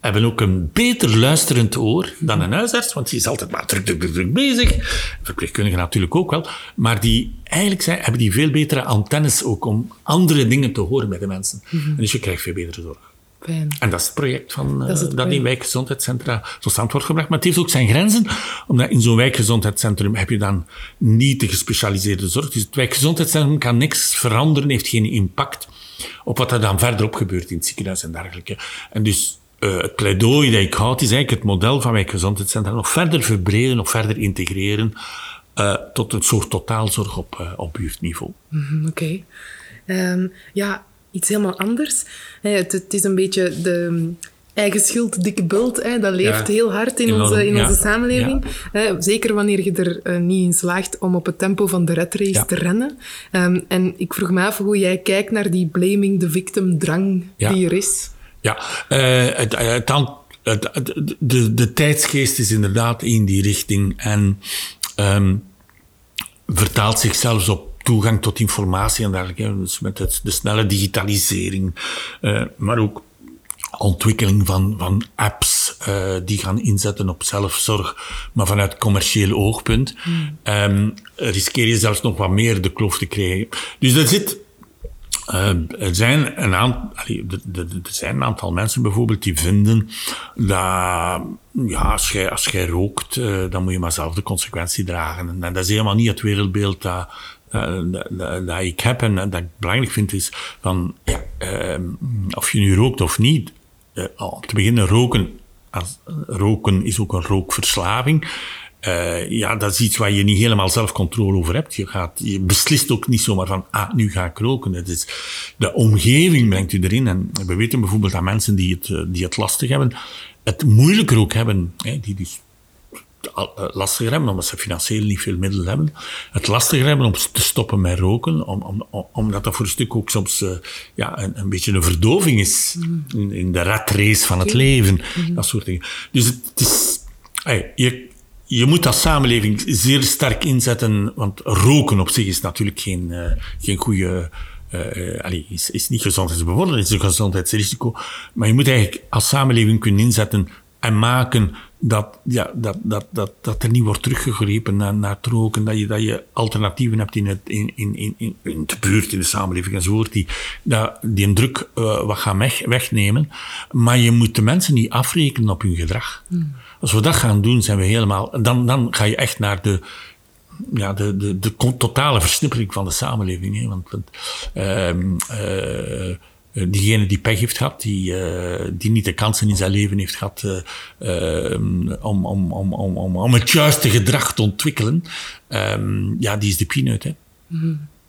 hebben ook een beter luisterend oor dan een huisarts, want die is altijd maar druk, druk, druk, druk bezig. Verpleegkundigen natuurlijk ook wel. Maar die eigenlijk zijn, hebben die veel betere antennes ook om andere dingen te horen bij de mensen. Mm -hmm. En dus je krijgt veel betere zorg. Fijn. En dat is het project van, dat, uh, dat in wijkgezondheidscentra tot stand wordt gebracht. Maar het heeft ook zijn grenzen, omdat in zo'n wijkgezondheidscentrum heb je dan niet de gespecialiseerde zorg. Dus het wijkgezondheidscentrum kan niks veranderen, heeft geen impact op wat er dan verderop gebeurt in het ziekenhuis en dergelijke. En dus uh, het pleidooi dat ik houd, is eigenlijk het model van wijkgezondheidscentra nog verder verbreden, nog verder integreren uh, tot een soort totaalzorg op, uh, op buurtniveau. Mm -hmm, Oké. Okay. Um, ja, iets helemaal anders. Het, het, is een beetje de, eigen schuld, dikke bult, hè, dat leeft Ja. heel hard in, Enorm, onze, in ja. onze samenleving. Hè, zeker wanneer je er eh, niet in slaagt om op het tempo van de red race te rennen. Ehm, en ik vroeg me af hoe jij kijkt naar die blaming the victim drang die er is. Ja, het, het, an- het, het- de, de tijdsgeest is inderdaad in die richting en ehm, vertaalt zich zelfs op toegang tot informatie en dergelijke. Dus met het, de snelle digitalisering, eh, maar ook ontwikkeling van, van apps die gaan inzetten op zelfzorg, maar vanuit commercieel oogpunt, ehm, riskeer je zelfs nog wat meer de kloof te krijgen. Dus er zit eh, er, zijn een aantal, er- zijn een aantal mensen bijvoorbeeld die vinden dat ja, als, jij, als jij rookt, eh, dan moet je maar zelf de consequentie dragen. En dat is helemaal niet het wereldbeeld dat, eh, dat, ik heb en dat ik belangrijk vind is van, ehm, of je nu rookt of niet, om te beginnen roken, als, roken is ook een rookverslaving. Eh, ja, dat is iets waar je niet helemaal zelf controle over hebt. Je, gaat, je beslist ook niet zomaar van, ah, nu ga ik roken. Het is, de omgeving brengt u erin. En we weten bijvoorbeeld dat mensen die het, eh, die het lastig hebben, het moeilijker ook hebben. Hè, die dus eh, lastiger hebben, omdat ze financieel niet veel middelen hebben. Het lastiger hebben om te stoppen met roken, om, om, om- omdat dat voor een stuk ook soms ja, een, een beetje een verdoving is in, in de rat race van het leven. Dat soort dingen. Dus het, het is... ey, je, je moet als samenleving zeer sterk inzetten, want roken op zich is natuurlijk geen, eh, geen goede... eh, allee, is, is niet gezondheidsbevorderend, is een gezondheidsrisico. Maar je moet eigenlijk als samenleving kunnen inzetten en maken dat, ja, dat, dat, dat, dat er niet wordt teruggegrepen naar, naar het roken, dat je, dat je alternatieven hebt in, het, in, in, in, in- in de buurt, in de samenleving enzovoort, die, dat, die een druk eh, wat gaan weg, wegnemen. Maar je moet de mensen niet afrekenen op hun gedrag. Als we dat gaan doen, zijn we helemaal, dan, dan ga je echt naar de, ja, de, de, de totale versnippering van de samenleving. Hè? Want, want ehm, eh, diegene die pech heeft gehad, die, eh, die niet de kansen in zijn leven heeft gehad eh, om, om, om, om, om, het juiste gedrag te ontwikkelen, ehm, ja, die is de peanut. Hè?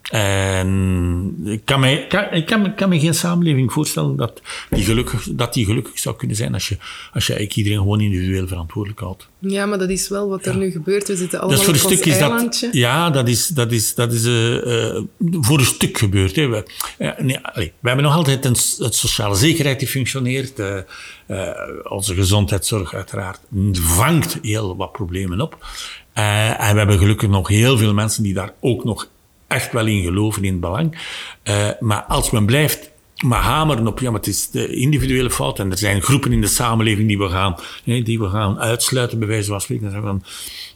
En ik kan ik kan, kan me geen samenleving voorstellen dat die, gelukkig, dat die gelukkig zou kunnen zijn als je, als je eigenlijk iedereen gewoon individueel verantwoordelijk houdt. Ja, maar dat is wel wat er nu gebeurt. We zitten allemaal voor op een ons stuk is dat, eilandje. ja, dat is, dat is, dat is eh, eh, voor een stuk gebeurd. Hè. We, ja, nee, allee, we hebben nog altijd een, het sociale zekerheid die functioneert. eh, eh, onze gezondheidszorg uiteraard vangt heel wat problemen op. Eh, en we hebben gelukkig nog heel veel mensen die daar ook nog echt wel in geloven in het belang. Eh, maar als men blijft maar hameren op, ja, maar het is de individuele fout. En er zijn groepen in de samenleving die we gaan, die we gaan uitsluiten, bij wijze van spreken. En zeggen van,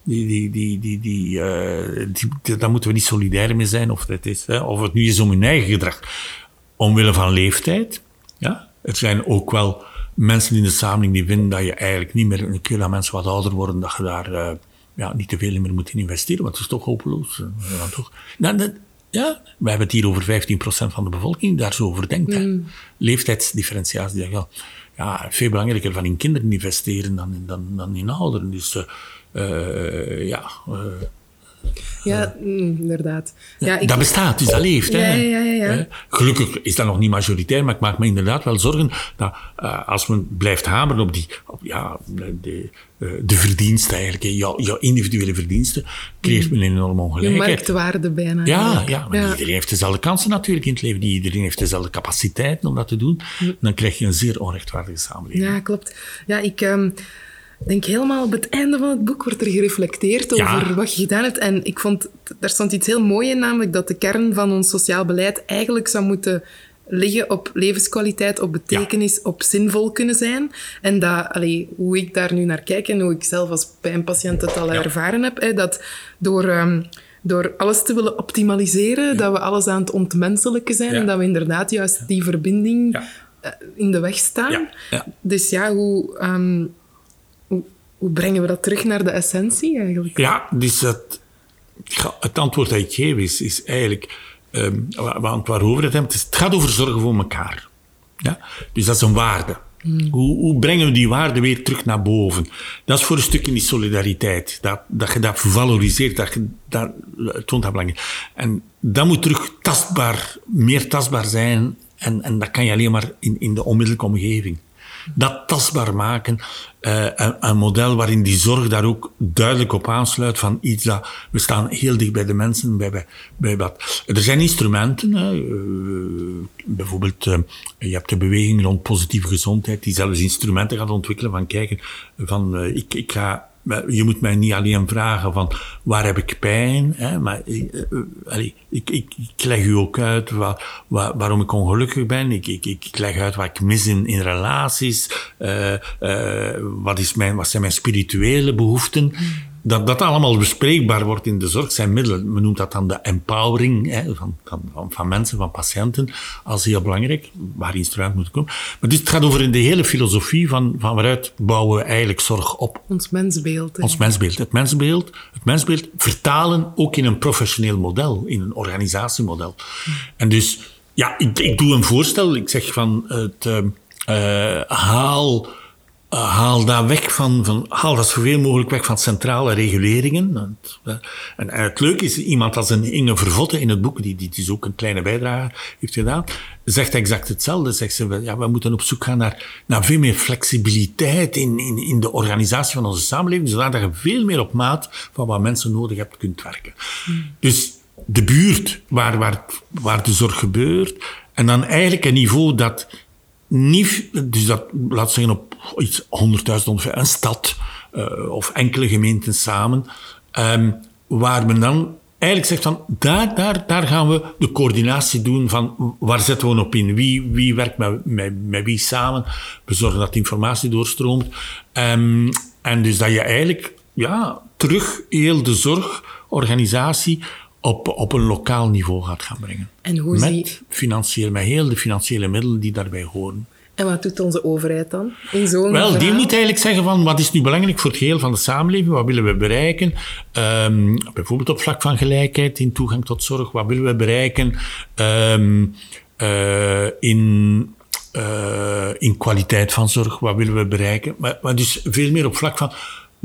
die, die, die, die, die, eh, die, die- daar moeten we niet solidair mee zijn. Of, het is, hè, of het nu is om hun eigen gedrag. Omwille van leeftijd. Ja? Er zijn ook wel mensen in de samenleving die vinden dat je eigenlijk niet meer, een keer dat mensen wat ouder worden, dat je daar eh, ja, niet te veel meer moet in investeren, want het is toch hopeloos. eh, ja, toch. Nou, dat- ja, we hebben het hier over 15% van de bevolking die daar zo over denkt. hè. Leeftijdsdifferentiatie. Ja, ja, veel belangrijker van in kinderen investeren dan, in- dan, dan in ouderen. Dus eh, eh, ja, eh, Ja, mm, inderdaad. Ja, ik, dat bestaat, dus dat leeft. Ja, hè. ja, ja. Gelukkig is dat nog niet majoritair, maar ik maak me inderdaad wel zorgen dat eh, als men blijft hameren op, die, op ja, de, de, eh, de verdiensten eigenlijk, jouw, jouw individuele verdiensten, creëert men een enorme je ongelijkheid. marktwaarde bijna. Ja, ja, maar iedereen heeft dezelfde kansen natuurlijk in het leven. Iedereen heeft dezelfde capaciteiten om dat te doen. Dan krijg je een zeer onrechtvaardige samenleving. Ja, klopt. Ja, ik ehm, denk helemaal op het einde van het boek wordt er gereflecteerd Ja. over wat je gedaan hebt. En ik vond, daar stond iets heel moois in, namelijk dat de kern van ons sociaal beleid eigenlijk zou moeten liggen op levenskwaliteit, op betekenis, op zinvol kunnen zijn. En dat, allee, hoe ik daar nu naar kijk en hoe ik zelf als pijnpatiënt het al ervaren heb, hè, dat door... ehm, door alles te willen optimaliseren, dat we alles aan het ontmenselijken zijn en dat we inderdaad juist die verbinding eh, in de weg staan. Dus ja, hoe, ehm, hoe, brengen we dat terug naar de essentie eigenlijk? Ja, dus het, antwoord dat ik geef is, is eigenlijk, ehm, wa- want waarover het hebben, het, is, het gaat over zorgen voor elkaar. Ja? Dus dat is een waarde. Hoe, hoe brengen we die waarde weer terug naar boven? Dat is voor een stukje die solidariteit. Dat, dat je dat valoriseert, dat je dat het toont dat belangrijk. En dat moet terug tastbaar, meer tastbaar zijn. En, en dat kan je alleen maar in, in de onmiddellijke omgeving. Dat tastbaar maken. Uh, een, model waarin die zorg daar ook duidelijk op aansluit van iets dat... We staan heel dicht bij de mensen, bij, bij, bij wat... Er zijn instrumenten, uh, bijvoorbeeld uh, je hebt de beweging rond positieve gezondheid, die zelfs instrumenten gaat ontwikkelen van kijken van ik, ik ga je moet mij niet alleen vragen van waar heb ik pijn, hè, maar uh, uh, ik, ik, ik, leg u ook uit waar, waar, waarom ik ongelukkig ben. Ik, ik, ik leg uit wat ik mis in, relaties. Uh, wat, is mijn, wat zijn mijn spirituele behoeften dat dat allemaal bespreekbaar wordt in de zorg zijn middelen. Men noemt dat dan de empowering hè, van, van, van, mensen, van patiënten, als heel belangrijk, waar instrument moet komen. Maar dus het gaat over de hele filosofie van, van waaruit bouwen we eigenlijk zorg op. Ons mensbeeld. Ons mensbeeld. Het mensbeeld, het mensbeeld vertalen ook in een professioneel model, in een organisatiemodel. En dus, ja, ik, ik doe een voorstel. Ik zeg van het uh, haal uh, haal dat weg van, van, haal dat zoveel mogelijk weg van centrale reguleringen. En, en het leuke is, iemand als een Inge Vervotte in het boek, die, die dus ook een kleine bijdrage heeft gedaan, zegt exact hetzelfde. Zegt ze, ja, we moeten op zoek gaan naar, naar veel meer flexibiliteit in, in, in de organisatie van onze samenleving, zodat je veel meer op maat van wat mensen nodig hebben kunt werken. Dus de buurt waar, waar, waar de zorg gebeurt, en dan eigenlijk een niveau dat niet, dus dat, laat zeggen, op iets 100.000 ongeveer, een stad uh, of enkele gemeenten samen, um, waar men dan eigenlijk zegt van, daar, daar, daar gaan we de coördinatie doen van waar zetten we op in, wie, wie werkt met, met, met wie samen, we zorgen dat informatie doorstroomt. Um, en dus dat je eigenlijk ja, terug heel de zorgorganisatie op, op een lokaal niveau gaat gaan brengen. En hoe met zie... financieel, met heel de financiële middelen die daarbij horen. En wat doet onze overheid dan? In zo'n Wel, verhaal? die moet eigenlijk zeggen van wat is nu belangrijk voor het geheel van de samenleving, wat willen we bereiken, um, bijvoorbeeld op vlak van gelijkheid in toegang tot zorg, wat willen we bereiken um, uh, in, uh, in kwaliteit van zorg, wat willen we bereiken, maar, maar dus veel meer op vlak van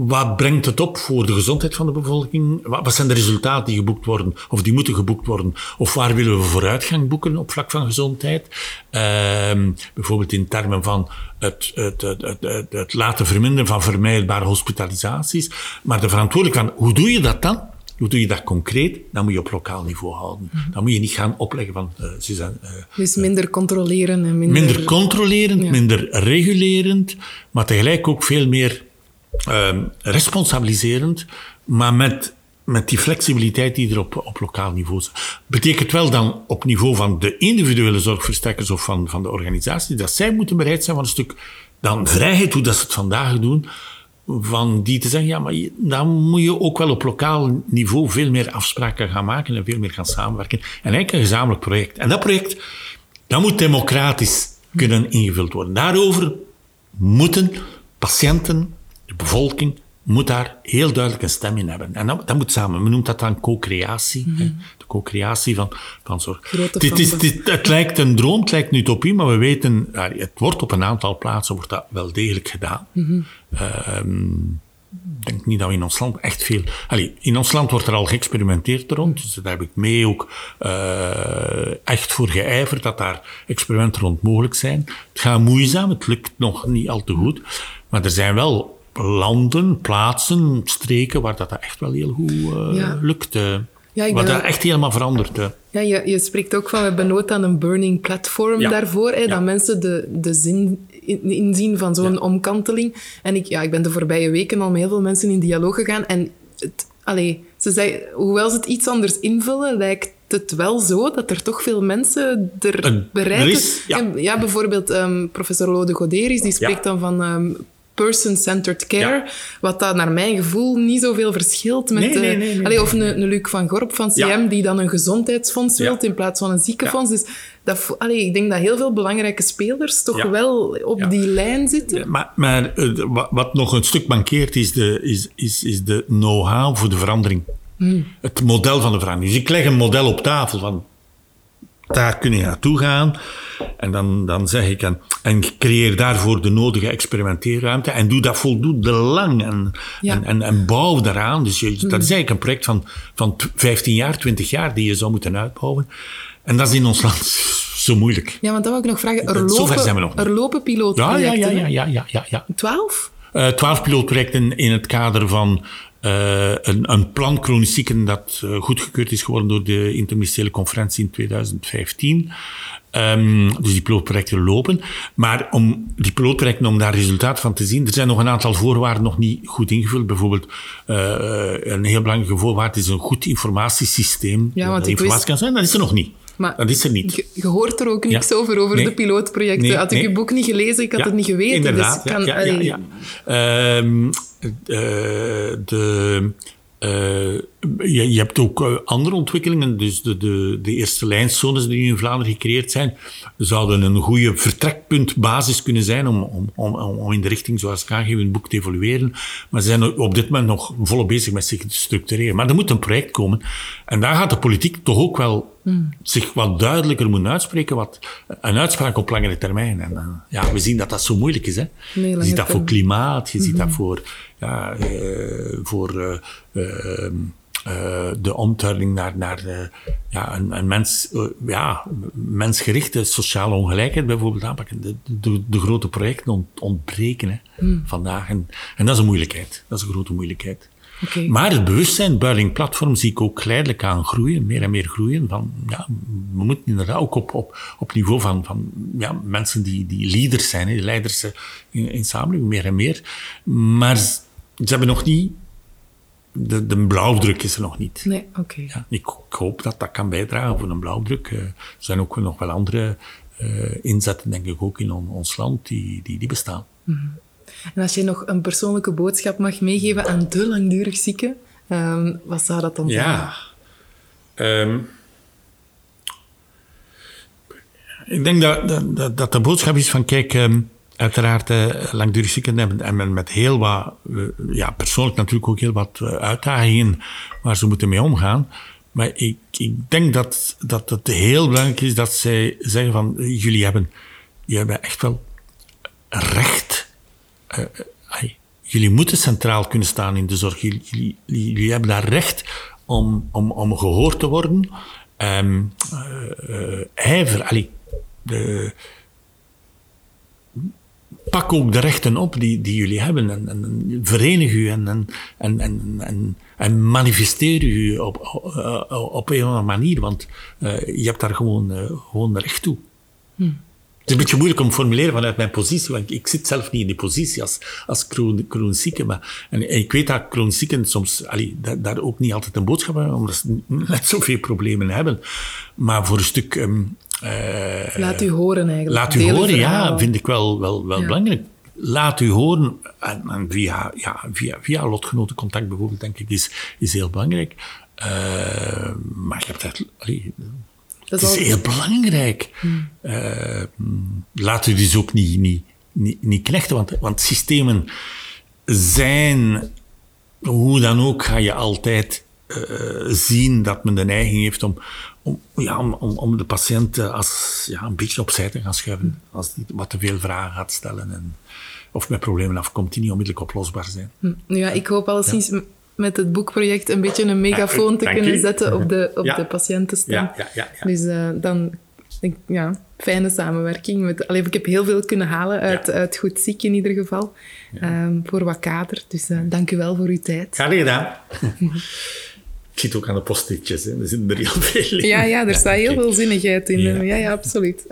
wat brengt het op voor de gezondheid van de bevolking? Wat zijn de resultaten die geboekt worden, of die moeten geboekt worden? Of waar willen we vooruitgang boeken op vlak van gezondheid? Um, bijvoorbeeld in termen van het, het, het, het, laten verminderen van vermijdbare hospitalisaties. Maar de verantwoordelijkheid van hoe doe je dat dan? Hoe doe je dat concreet? Dan moet je op lokaal niveau houden. -hmm. Dan moet je niet gaan opleggen van... Uh, Suzanne, uh, dus minder controleren en minder... Minder controlerend, ja. minder regulerend, maar tegelijk ook veel meer uh, responsabiliserend, maar met, met die flexibiliteit die er op, op lokaal niveau is. Betekent wel dan op niveau van de individuele zorgverstrekkers of van, van de organisatie, dat zij moeten bereid zijn van een stuk dan vrijheid, hoe dat ze het vandaag doen, van die te zeggen, ja, maar dan moet je ook wel op lokaal niveau veel meer afspraken gaan maken en veel meer gaan samenwerken. En eigenlijk een gezamenlijk project. En dat project, dat moet democratisch kunnen ingevuld worden. Daarover moeten patiënten, bevolking moet daar heel duidelijk een stem in hebben. En dat, dat moet samen. Men noemt dat dan co-creatie. Mm -hmm. De co-creatie van, van zorg. Dit is, dit, het lijkt een droom, het lijkt een utopie, maar we weten, het wordt op een aantal plaatsen wordt dat wel degelijk gedaan. Mm -hmm. um, ik denk niet dat we in ons land echt veel... Allee, in ons land wordt er al geëxperimenteerd rond, dus daar heb ik mee ook uh, echt voor geijverd dat daar experimenten rond mogelijk zijn. Het gaat moeizaam, het lukt nog niet al te goed, maar er zijn wel landen, plaatsen, streken waar dat echt wel heel goed uh, ja. lukt. Uh, ja, waar dat echt helemaal verandert. Uh. Ja, je, je spreekt ook van, we hebben nood aan een burning platform ja. daarvoor, hè, dat mensen de, de zin in, inzien van zo'n omkanteling. En ik, ja, ik ben de voorbije weken al met heel veel mensen in dialoog gegaan en het, allee, ze zei, hoewel ze het iets anders invullen, lijkt het wel zo dat er toch veel mensen er bereid zijn. Ja. ja. bijvoorbeeld um, professor Lode Goderis, die spreekt dan van... Um, person-centered care, ja. wat dat naar mijn gevoel niet zoveel verschilt met... Nee, nee, nee, nee allee, of een, een Luc van Gorp van CM, ja. die dan een gezondheidsfonds wilt in plaats van een ziekenfonds. Dus dat, allee, ik denk dat heel veel belangrijke spelers toch wel op die lijn zitten. maar, maar uh, wat nog een stuk mankeert, is de, is, is, is de know-how voor de verandering. Hmm. Het model van de verandering. Dus ik leg een model op tafel van daar kun je naartoe gaan. En dan, dan zeg ik, en, en creëer daarvoor de nodige experimenteerruimte. En doe dat voldoende lang. En, ja. en, en, en, bouw daaraan. Dus je, dat is eigenlijk een project van, van 15 jaar, 20 jaar die je zou moeten uitbouwen. En dat is in ons land zo moeilijk. Ja, want dat wil ik nog vragen. Er lopen, zijn we nog niet. er lopen Ja, pilootprojecten. ja, ja, ja, ja, ja, ja, ja. Twaalf? Eh, Twaalf pilootprojecten in het kader van eh, een, een plan chronisch zieken dat eh, goedgekeurd is geworden door de interministeriële conferentie in 2015. Ehm, dus die pilootprojecten lopen. Maar om die pilootprojecten, om daar resultaat van te zien, er zijn nog een aantal voorwaarden nog niet goed ingevuld. Bijvoorbeeld, een heel belangrijke voorwaarde is een goed informatiesysteem. Ja, want informatie wist- kan zijn, dat is er nog niet. Maar dat is er niet. Je, je hoort er ook niks Ja. over, over Nee. de pilootprojecten. Nee, had ik nee. je boek niet gelezen, ik had Ja, het niet geweten. Inderdaad, dus kan, ja, eh, de, eh, je, je hebt ook eh, andere ontwikkelingen. Dus de, de, de eerste lijnzones die nu in Vlaanderen gecreëerd zijn, zouden een goede vertrekpuntbasis kunnen zijn om, om, om, om in de richting, zoals ik aangeef in het boek, te evolueren. Maar ze zijn op dit moment nog volop bezig met zich te structureren. Maar er moet een project komen. En daar gaat de politiek toch ook wel zich wat duidelijker moeten uitspreken. Wat een uitspraak op langere termijn. En eh, ja, we zien dat dat zo moeilijk is. Hè? Nee, je ziet dat voor klimaat, je ziet dat voor, ja, eh, voor eh, eh, eh, de omtuiling naar, naar ja, een, een mens, ja, mensgerichte sociale ongelijkheid bijvoorbeeld aanpakken. De, de, de grote projecten ont- ontbreken hè, vandaag. En, en dat is een moeilijkheid. Dat is een grote moeilijkheid. Maar het bewustzijn, Builing Platform, zie ik ook geleidelijk aan groeien, meer en meer groeien. Van, ja, we moeten inderdaad ook op, op, op niveau van, van ja, mensen die, die leaders zijn, hè, die leiders in, in samenleving, meer en meer. Maar ze hebben nog niet, de, de blauwdruk is er nog niet. Nee, oké. Ja, ik, ik hoop dat dat kan bijdragen voor een blauwdruk. Eh, er zijn ook nog wel andere eh, inzetten, denk ik, ook in on- ons land, die, die, die bestaan. En als je nog een persoonlijke boodschap mag meegeven aan de langdurig zieken, ehm, wat zou dat dan zijn? Ja. Ehm, ik denk dat, dat, dat, dat de boodschap is van, kijk, ehm, uiteraard eh, langdurig zieken hebben en met heel wat, eh, ja, persoonlijk natuurlijk ook heel wat eh, uitdagingen waar ze moeten mee omgaan. Maar ik, ik denk dat, dat het heel belangrijk is dat zij zeggen van, jullie hebben, jullie hebben echt wel recht jullie moeten centraal kunnen staan in de zorg. Jullie, jullie, hebben daar recht om, om, om gehoord te worden. Eh, eh, ijver, de, pak ook de rechten op die, die jullie hebben en, en verenig u en, en, en, en, en, manifesteer u op, op, op een of andere manier, want eh, je hebt daar gewoon, eh, gewoon recht toe. Het is een beetje moeilijk om te formuleren vanuit mijn positie, want ik zit zelf niet in die positie als, als chron- chronisch zieke. Maar, en ik weet dat chronisch zieken soms allee, da- daar ook niet altijd een boodschap hebben, omdat ze net zoveel problemen hebben. Maar voor een stuk... ehm, eh, Laat u horen eigenlijk. Laat u horen, ja, vind ik wel, wel, wel Ja. belangrijk. Laat u horen, en, en via, ja, via, via lotgenotencontact bijvoorbeeld, denk ik, is, is heel belangrijk. Eh, maar hebt echt, allee, Dat het is heel belangrijk. Eh, laat u dus ook niet, niet, niet, niet knechten, want, want systemen zijn, hoe dan ook, ga je altijd zien dat men de neiging heeft om, om, ja, om, om, de patiënt eh, als, ja, een beetje opzij te gaan schuiven. Als die wat te veel vragen gaat stellen en, of met problemen afkomt die niet onmiddellijk oplosbaar zijn. Hm. Ja, ik hoop alleszins m- met het boekproject een beetje een megafoon te dank kunnen zetten op de, op Ja. de patiëntenstem. Ja, ja, ja, ja. Dus eh, dan, denk ik, ja, fijne samenwerking. Met, allee, ik heb heel veel kunnen halen uit, Ja. uit Goed Ziek in ieder geval. Ehm, voor wat kader. Dus eh, dank u wel voor uw tijd. Graag gedaan. Ik zit ook aan de post-itjes, hè. er zitten er heel veel in. Ja, ja, er staat heel veel zinnigheid in. Ja. Ja, ja, absoluut.